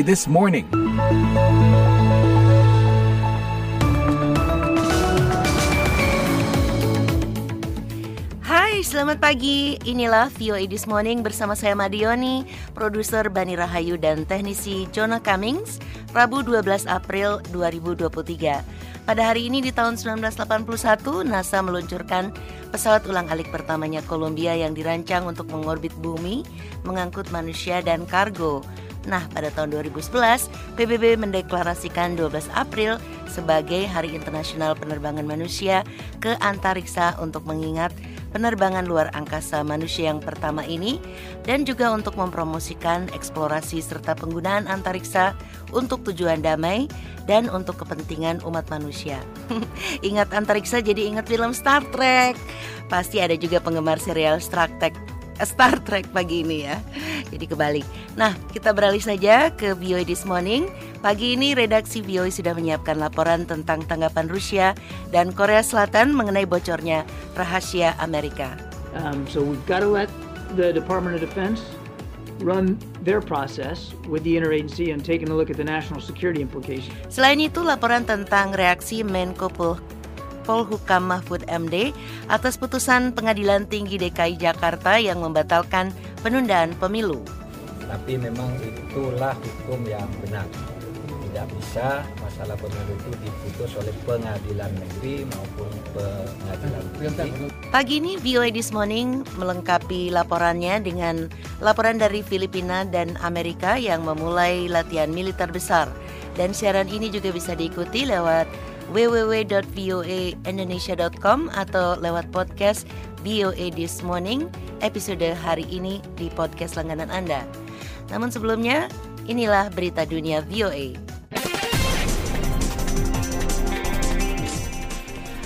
This Morning. Hai, selamat pagi. Inilah VOA This Morning bersama saya Madioni, produser Bani Rahayu dan teknisi Jonah Cummings, Rabu 12 April 2023. Pada hari ini di tahun 1981, NASA meluncurkan pesawat ulang-alik pertamanya Columbia yang dirancang untuk mengorbit bumi, mengangkut manusia dan kargo. Nah, pada tahun 2011, PBB mendeklarasikan 12 April sebagai Hari Internasional Penerbangan Manusia ke Antariksa untuk mengingat penerbangan luar angkasa manusia yang pertama ini dan juga untuk mempromosikan eksplorasi serta penggunaan antariksa untuk tujuan damai dan untuk kepentingan umat manusia. ingat antariksa jadi ingat film Star Trek. Pasti ada juga penggemar serial Star Trek Star Trek pagi ini ya. Jadi kebalik. Nah, kita beralih saja ke VOA This Morning. Pagi ini redaksi VOA sudah menyiapkan laporan tentang tanggapan Rusia dan Korea Selatan mengenai bocornya rahasia Amerika. Um, so we've got to let the Department of Defense run their process with the interagency and taking a look at the national security implications. Selain itu, laporan tentang reaksi Menko Polhukam Mahfud MD atas putusan Pengadilan Tinggi DKI Jakarta yang membatalkan penundaan pemilu. Tapi memang itulah hukum yang benar. Tidak bisa masalah pemilu itu diputus oleh pengadilan negeri maupun pengadilan tinggi. Pagi ini VOA This Morning melengkapi laporannya dengan laporan dari Filipina dan Amerika yang memulai latihan militer besar. Dan siaran ini juga bisa diikuti lewat www.voaindonesia.com atau lewat podcast VOA This Morning episode hari ini di podcast langganan Anda. Namun sebelumnya, inilah berita dunia VOA.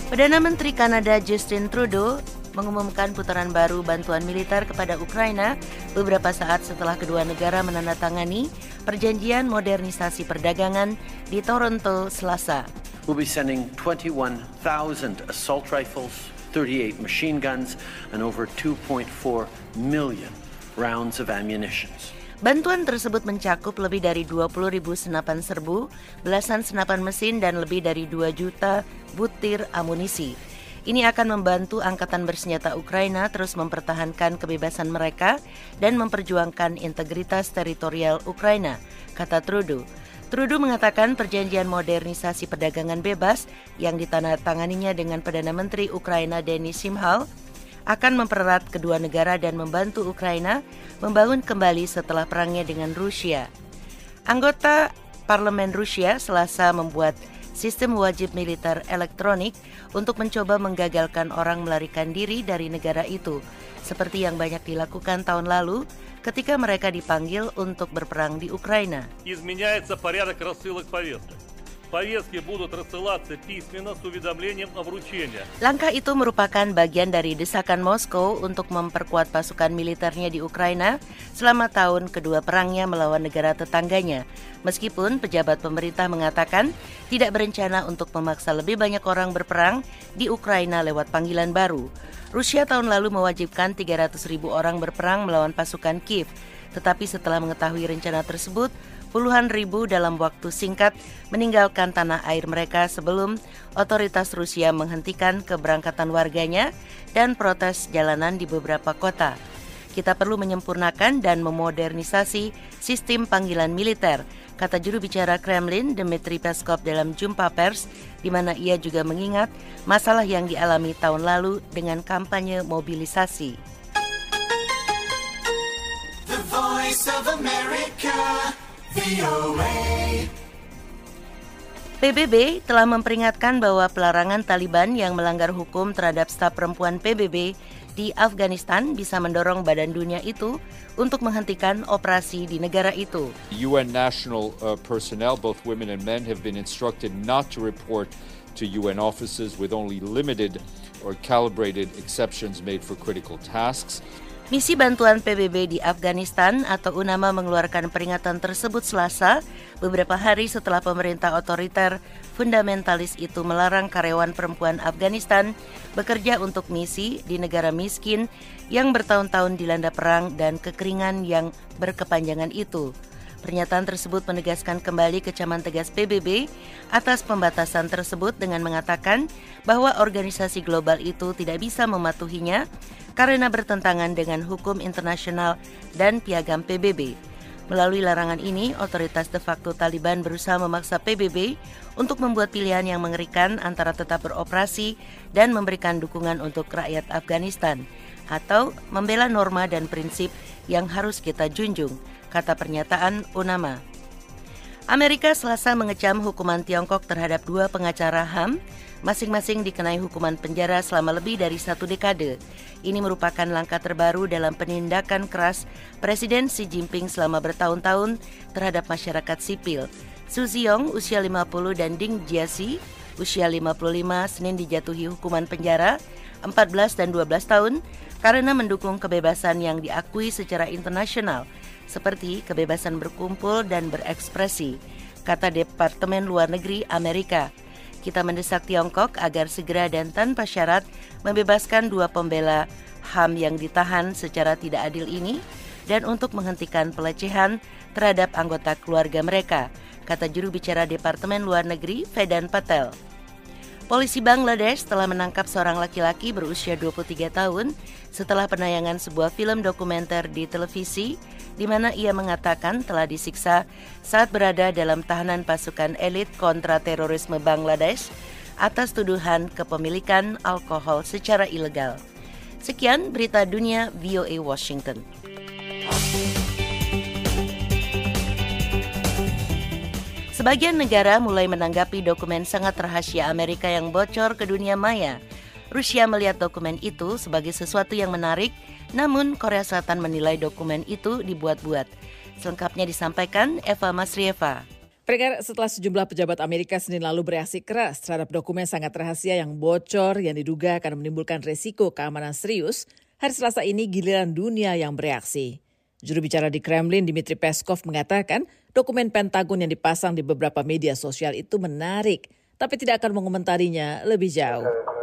Perdana Menteri Kanada Justin Trudeau mengumumkan putaran baru bantuan militer kepada Ukraina beberapa saat setelah kedua negara menandatangani perjanjian modernisasi perdagangan di Toronto Selasa. We'll be sending 21,000 assault rifles, 38 machine guns, and over 2.4 million rounds of ammunition. Bantuan tersebut mencakup lebih dari 20 ribu senapan serbu, belasan senapan mesin, dan lebih dari 2 juta butir amunisi. Ini akan membantu angkatan bersenjata Ukraina terus mempertahankan kebebasan mereka dan memperjuangkan integritas teritorial Ukraina, kata Trudeau. Trudeau mengatakan perjanjian modernisasi perdagangan bebas yang ditandatanganinya dengan Perdana Menteri Ukraina Denis Simhal akan mempererat kedua negara dan membantu Ukraina membangun kembali setelah perangnya dengan Rusia. Anggota Parlemen Rusia selasa membuat sistem wajib militer elektronik untuk mencoba menggagalkan orang melarikan diri dari negara itu, seperti yang banyak dilakukan tahun lalu ketika mereka dipanggil untuk berperang di Ukraina. Повестки будут рассылаться письменно с уведомлением о вручении. Langkah itu merupakan bagian dari desakan Moskow untuk memperkuat pasukan militernya di Ukraina selama tahun kedua perangnya melawan negara tetangganya. Meskipun pejabat pemerintah mengatakan tidak berencana untuk memaksa lebih banyak orang berperang di Ukraina lewat panggilan baru. Rusia tahun lalu mewajibkan 300 ribu orang berperang melawan pasukan Kiev. Tetapi setelah mengetahui rencana tersebut, puluhan ribu dalam waktu singkat meninggalkan tanah air mereka sebelum otoritas Rusia menghentikan keberangkatan warganya dan protes jalanan di beberapa kota. Kita perlu menyempurnakan dan memodernisasi sistem panggilan militer, kata juru bicara Kremlin Dmitry Peskov dalam jumpa pers, di mana ia juga mengingat masalah yang dialami tahun lalu dengan kampanye mobilisasi. The Voice of America. PBB telah memperingatkan bahwa pelarangan Taliban yang melanggar hukum terhadap staf perempuan PBB di Afghanistan bisa mendorong badan dunia itu untuk menghentikan operasi di negara itu. UN national uh, personnel, both women and men, have been instructed not to report to UN offices with only limited or calibrated exceptions made for critical tasks. Misi bantuan PBB di Afghanistan atau UNAMA mengeluarkan peringatan tersebut Selasa, beberapa hari setelah pemerintah otoriter fundamentalis itu melarang karyawan perempuan Afghanistan bekerja untuk misi di negara miskin yang bertahun-tahun dilanda perang dan kekeringan yang berkepanjangan itu. Pernyataan tersebut menegaskan kembali kecaman tegas PBB atas pembatasan tersebut dengan mengatakan bahwa organisasi global itu tidak bisa mematuhinya karena bertentangan dengan hukum internasional dan piagam PBB. Melalui larangan ini, otoritas de facto Taliban berusaha memaksa PBB untuk membuat pilihan yang mengerikan antara tetap beroperasi dan memberikan dukungan untuk rakyat Afghanistan atau membela norma dan prinsip yang harus kita junjung kata pernyataan Unama. Amerika selasa mengecam hukuman Tiongkok terhadap dua pengacara HAM, masing-masing dikenai hukuman penjara selama lebih dari satu dekade. Ini merupakan langkah terbaru dalam penindakan keras Presiden Xi Jinping selama bertahun-tahun terhadap masyarakat sipil. Su Ziyong, usia 50, dan Ding Jiasi, usia 55, Senin dijatuhi hukuman penjara 14 dan 12 tahun karena mendukung kebebasan yang diakui secara internasional – seperti kebebasan berkumpul dan berekspresi, kata Departemen Luar Negeri Amerika. Kita mendesak Tiongkok agar segera dan tanpa syarat membebaskan dua pembela HAM yang ditahan secara tidak adil ini dan untuk menghentikan pelecehan terhadap anggota keluarga mereka, kata juru bicara Departemen Luar Negeri Vedan Patel. Polisi Bangladesh telah menangkap seorang laki-laki berusia 23 tahun setelah penayangan sebuah film dokumenter di televisi di mana ia mengatakan telah disiksa saat berada dalam tahanan pasukan elit kontra terorisme Bangladesh atas tuduhan kepemilikan alkohol secara ilegal. Sekian berita dunia VOA Washington. Sebagian negara mulai menanggapi dokumen sangat rahasia Amerika yang bocor ke dunia maya. Rusia melihat dokumen itu sebagai sesuatu yang menarik, namun Korea Selatan menilai dokumen itu dibuat-buat. Selengkapnya disampaikan Eva Masrieva. Pendengar, setelah sejumlah pejabat Amerika Senin lalu bereaksi keras terhadap dokumen sangat rahasia yang bocor yang diduga akan menimbulkan resiko keamanan serius, hari Selasa ini giliran dunia yang bereaksi. Juru bicara di Kremlin Dmitry Peskov mengatakan dokumen Pentagon yang dipasang di beberapa media sosial itu menarik, tapi tidak akan mengomentarinya lebih jauh.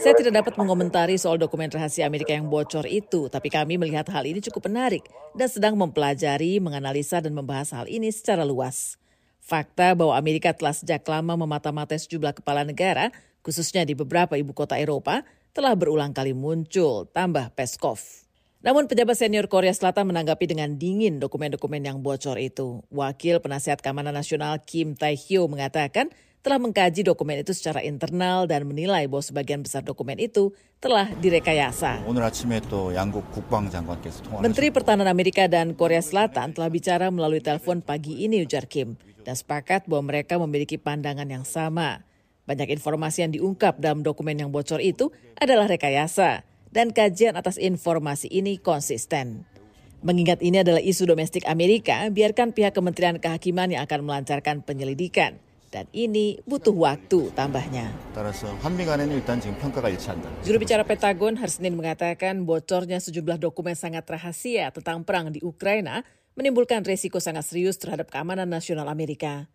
Saya tidak dapat mengomentari soal dokumen rahasia Amerika yang bocor itu, tapi kami melihat hal ini cukup menarik dan sedang mempelajari, menganalisa, dan membahas hal ini secara luas. Fakta bahwa Amerika telah sejak lama memata-matai sejumlah kepala negara, khususnya di beberapa ibu kota Eropa, telah berulang kali muncul, tambah Peskov. Namun pejabat senior Korea Selatan menanggapi dengan dingin dokumen-dokumen yang bocor itu. Wakil Penasihat Keamanan Nasional Kim Tae-hyo mengatakan telah mengkaji dokumen itu secara internal dan menilai bahwa sebagian besar dokumen itu telah direkayasa. Menteri Pertahanan Amerika dan Korea Selatan telah bicara melalui telepon pagi ini ujar Kim dan sepakat bahwa mereka memiliki pandangan yang sama. Banyak informasi yang diungkap dalam dokumen yang bocor itu adalah rekayasa, dan kajian atas informasi ini konsisten. Mengingat ini adalah isu domestik Amerika, biarkan pihak Kementerian Kehakiman yang akan melancarkan penyelidikan. Dan ini butuh waktu tambahnya. Juru bicara Pentagon hari Senin mengatakan bocornya sejumlah dokumen sangat rahasia tentang perang di Ukraina menimbulkan resiko sangat serius terhadap keamanan nasional Amerika.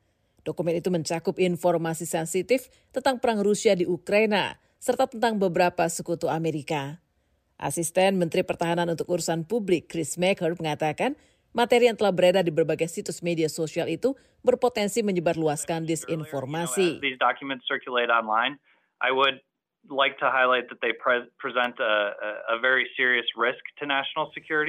Dokumen itu mencakup informasi sensitif tentang perang Rusia di Ukraina, serta tentang beberapa sekutu Amerika. Asisten Menteri Pertahanan untuk Urusan Publik Chris Maker mengatakan, materi yang telah beredar di berbagai situs media sosial itu berpotensi menyebarluaskan disinformasi.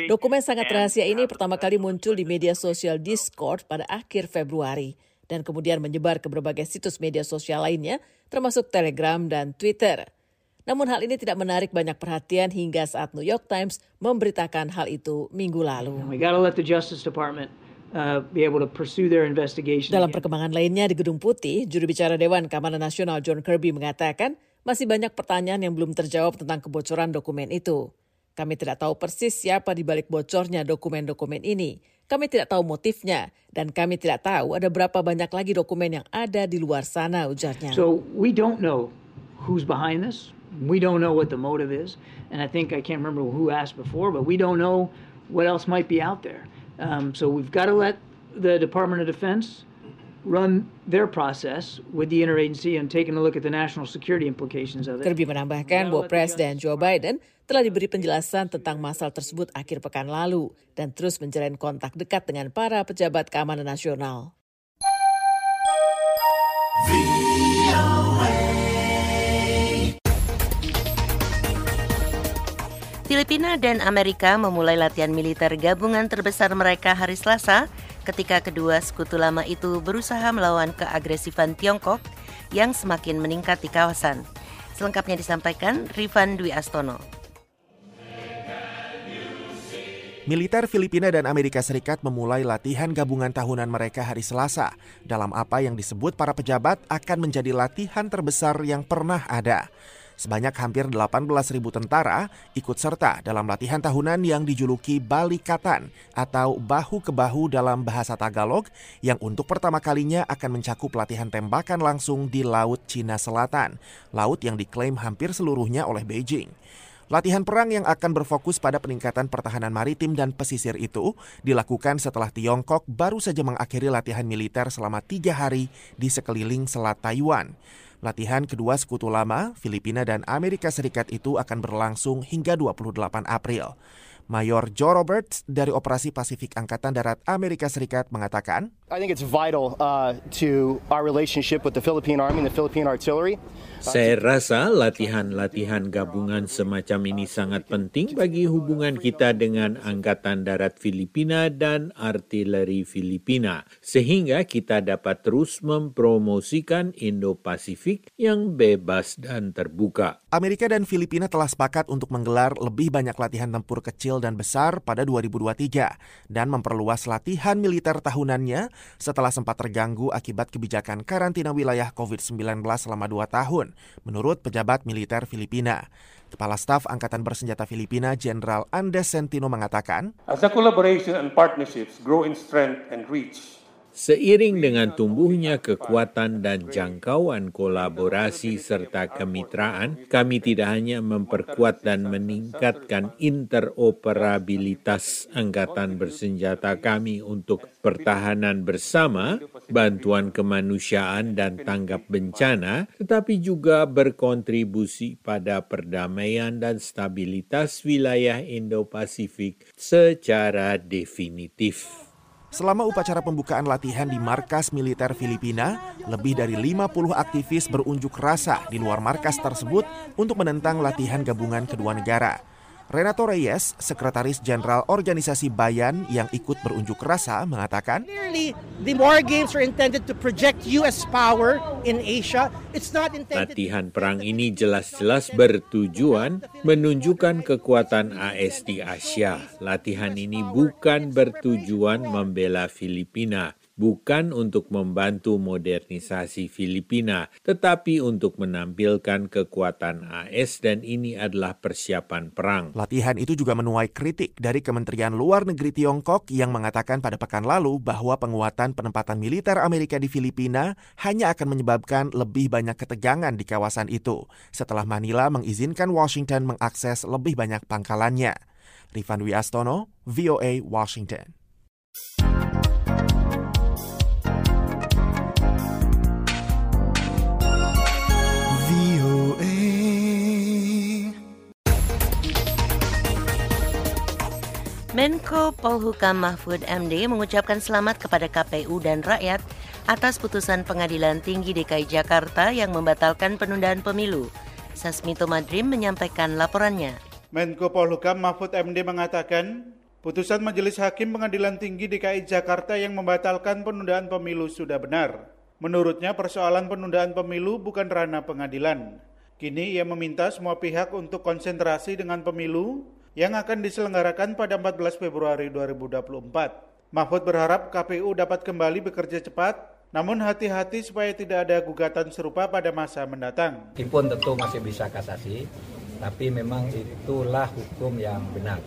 Dokumen sangat rahasia ini pertama kali muncul di media sosial Discord pada akhir Februari dan kemudian menyebar ke berbagai situs media sosial lainnya, termasuk Telegram dan Twitter. Namun hal ini tidak menarik banyak perhatian hingga saat New York Times memberitakan hal itu minggu lalu. Uh, Dalam perkembangan lainnya di Gedung Putih, juru bicara Dewan Keamanan Nasional John Kirby mengatakan masih banyak pertanyaan yang belum terjawab tentang kebocoran dokumen itu. Kami tidak tahu persis siapa di balik bocornya dokumen-dokumen ini. Kami tidak tahu motifnya dan kami tidak tahu ada berapa banyak lagi dokumen yang ada di luar sana ujarnya. So we don't know who's behind this. We don't know what the motive is. And I think I can't remember who asked before, but we don't know what else might be out there. Um, so we've got to let the Department of Defense run their process with the interagency and taken a look at the national security implications of it. Kirby menambahkan bahwa Presiden Joe Biden telah diberi penjelasan tentang masalah tersebut akhir pekan lalu dan terus menjalin kontak dekat dengan para pejabat keamanan nasional. Filipina dan Amerika memulai latihan militer gabungan terbesar mereka hari Selasa ketika kedua sekutu lama itu berusaha melawan keagresifan Tiongkok yang semakin meningkat di kawasan. Selengkapnya disampaikan Rifan Dwi Astono. Militer Filipina dan Amerika Serikat memulai latihan gabungan tahunan mereka hari Selasa dalam apa yang disebut para pejabat akan menjadi latihan terbesar yang pernah ada. Sebanyak hampir 18.000 tentara ikut serta dalam latihan tahunan yang dijuluki Balikatan atau bahu ke bahu dalam bahasa Tagalog yang untuk pertama kalinya akan mencakup latihan tembakan langsung di Laut Cina Selatan, laut yang diklaim hampir seluruhnya oleh Beijing. Latihan perang yang akan berfokus pada peningkatan pertahanan maritim dan pesisir itu dilakukan setelah Tiongkok baru saja mengakhiri latihan militer selama tiga hari di sekeliling Selat Taiwan. Latihan kedua sekutu lama, Filipina dan Amerika Serikat itu akan berlangsung hingga 28 April. Mayor Joe Roberts dari Operasi Pasifik Angkatan Darat Amerika Serikat mengatakan, I think it's vital uh, to our relationship with the Philippine Army and the Philippine Artillery. Saya rasa latihan-latihan gabungan semacam ini sangat penting bagi hubungan kita dengan Angkatan Darat Filipina dan Artileri Filipina, sehingga kita dapat terus mempromosikan Indo-Pasifik yang bebas dan terbuka. Amerika dan Filipina telah sepakat untuk menggelar lebih banyak latihan tempur kecil dan besar pada 2023 dan memperluas latihan militer tahunannya setelah sempat terganggu akibat kebijakan karantina wilayah COVID-19 selama dua tahun, menurut pejabat militer Filipina. Kepala Staf Angkatan Bersenjata Filipina, Jenderal Andes Sentino mengatakan, As the collaboration and partnerships grow in strength and reach, Seiring dengan tumbuhnya kekuatan dan jangkauan kolaborasi serta kemitraan, kami tidak hanya memperkuat dan meningkatkan interoperabilitas angkatan bersenjata kami untuk pertahanan bersama, bantuan kemanusiaan dan tanggap bencana, tetapi juga berkontribusi pada perdamaian dan stabilitas wilayah Indo-Pasifik secara definitif. Selama upacara pembukaan latihan di markas militer Filipina, lebih dari 50 aktivis berunjuk rasa di luar markas tersebut untuk menentang latihan gabungan kedua negara. Renato Reyes, Sekretaris Jenderal Organisasi Bayan yang ikut berunjuk rasa, mengatakan, Clearly, the war games are intended to project U.S. power in Asia. It's not intended... Latihan perang ini jelas-jelas bertujuan menunjukkan kekuatan AS di Asia. Latihan ini bukan bertujuan membela Filipina bukan untuk membantu modernisasi Filipina, tetapi untuk menampilkan kekuatan AS dan ini adalah persiapan perang. Latihan itu juga menuai kritik dari Kementerian Luar Negeri Tiongkok yang mengatakan pada pekan lalu bahwa penguatan penempatan militer Amerika di Filipina hanya akan menyebabkan lebih banyak ketegangan di kawasan itu setelah Manila mengizinkan Washington mengakses lebih banyak pangkalannya. Rifan Dwi Astono, VOA Washington. Menko Polhukam Mahfud MD mengucapkan selamat kepada KPU dan rakyat atas putusan Pengadilan Tinggi DKI Jakarta yang membatalkan penundaan pemilu. Sasmito Madrim menyampaikan laporannya. Menko Polhukam Mahfud MD mengatakan, putusan Majelis Hakim Pengadilan Tinggi DKI Jakarta yang membatalkan penundaan pemilu sudah benar. Menurutnya persoalan penundaan pemilu bukan ranah pengadilan. Kini ia meminta semua pihak untuk konsentrasi dengan pemilu yang akan diselenggarakan pada 14 Februari 2024. Mahfud berharap KPU dapat kembali bekerja cepat, namun hati-hati supaya tidak ada gugatan serupa pada masa mendatang. Meskipun tentu masih bisa kasasi, tapi memang itulah hukum yang benar.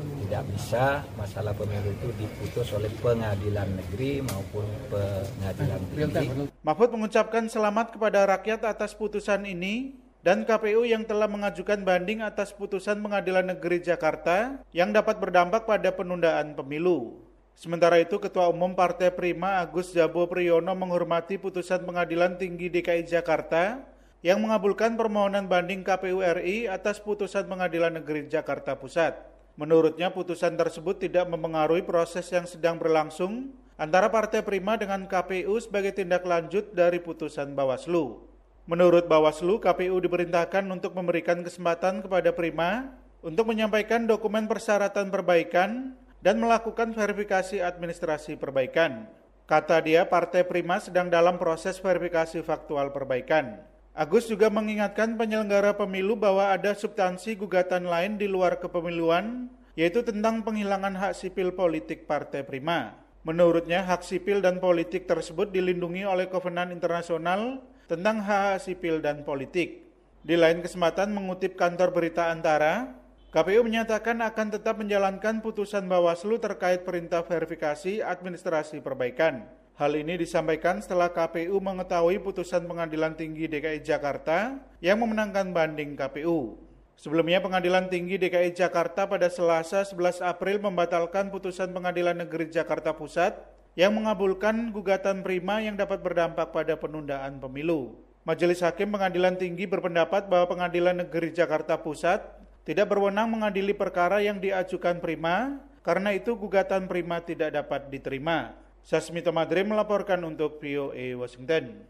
Tidak bisa masalah pemilu itu diputus oleh pengadilan negeri maupun pengadilan tinggi. Mahfud mengucapkan selamat kepada rakyat atas putusan ini dan KPU yang telah mengajukan banding atas putusan Pengadilan Negeri Jakarta yang dapat berdampak pada penundaan pemilu. Sementara itu, Ketua Umum Partai Prima Agus Jabo Priyono menghormati putusan Pengadilan Tinggi DKI Jakarta yang mengabulkan permohonan banding KPU RI atas putusan Pengadilan Negeri Jakarta Pusat. Menurutnya, putusan tersebut tidak mempengaruhi proses yang sedang berlangsung antara Partai Prima dengan KPU sebagai tindak lanjut dari putusan Bawaslu. Menurut Bawaslu, KPU diperintahkan untuk memberikan kesempatan kepada Prima untuk menyampaikan dokumen persyaratan perbaikan dan melakukan verifikasi administrasi perbaikan. Kata dia, Partai Prima sedang dalam proses verifikasi faktual perbaikan. Agus juga mengingatkan penyelenggara pemilu bahwa ada substansi gugatan lain di luar kepemiluan, yaitu tentang penghilangan hak sipil politik Partai Prima. Menurutnya, hak sipil dan politik tersebut dilindungi oleh Kovenan Internasional tentang hak sipil dan politik. Di lain kesempatan mengutip kantor berita Antara, KPU menyatakan akan tetap menjalankan putusan Bawaslu terkait perintah verifikasi administrasi perbaikan. Hal ini disampaikan setelah KPU mengetahui putusan Pengadilan Tinggi DKI Jakarta yang memenangkan banding KPU. Sebelumnya Pengadilan Tinggi DKI Jakarta pada Selasa 11 April membatalkan putusan Pengadilan Negeri Jakarta Pusat yang mengabulkan gugatan prima yang dapat berdampak pada penundaan pemilu. Majelis Hakim Pengadilan Tinggi berpendapat bahwa Pengadilan Negeri Jakarta Pusat tidak berwenang mengadili perkara yang diajukan prima, karena itu gugatan prima tidak dapat diterima. Sasmito Madri melaporkan untuk VOA Washington.